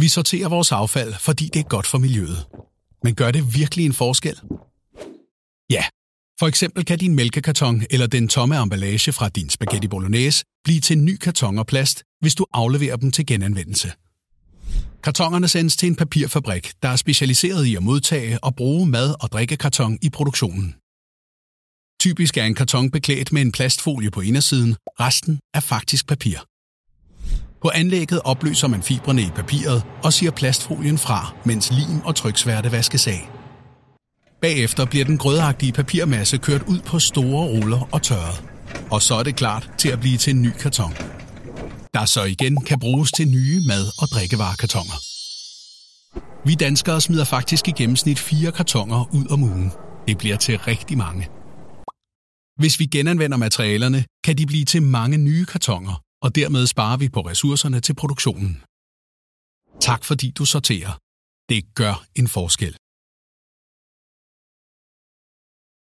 Vi sorterer vores affald, fordi det er godt for miljøet. Men gør det virkelig en forskel? Ja, for eksempel kan din mælkekarton eller den tomme emballage fra din spaghetti bolognese blive til ny karton og plast, hvis du afleverer dem til genanvendelse. Kartongerne sendes til en papirfabrik, der er specialiseret i at modtage og bruge mad- og drikkekarton i produktionen. Typisk er en karton beklædt med en plastfolie på indersiden, resten er faktisk papir. På anlægget opløser man fibrene i papiret og siger plastfolien fra, mens lim og tryksværte vaskes af. Bagefter bliver den grødagtige papirmasse kørt ud på store ruller og tørret. Og så er det klart til at blive til en ny karton. Der så igen kan bruges til nye mad- og drikkevarekartoner. Vi danskere smider faktisk i gennemsnit fire kartoner ud om ugen. Det bliver til rigtig mange. Hvis vi genanvender materialerne, kan de blive til mange nye kartoner, og dermed sparer vi på ressourcerne til produktionen. Tak fordi du sorterer. Det gør en forskel.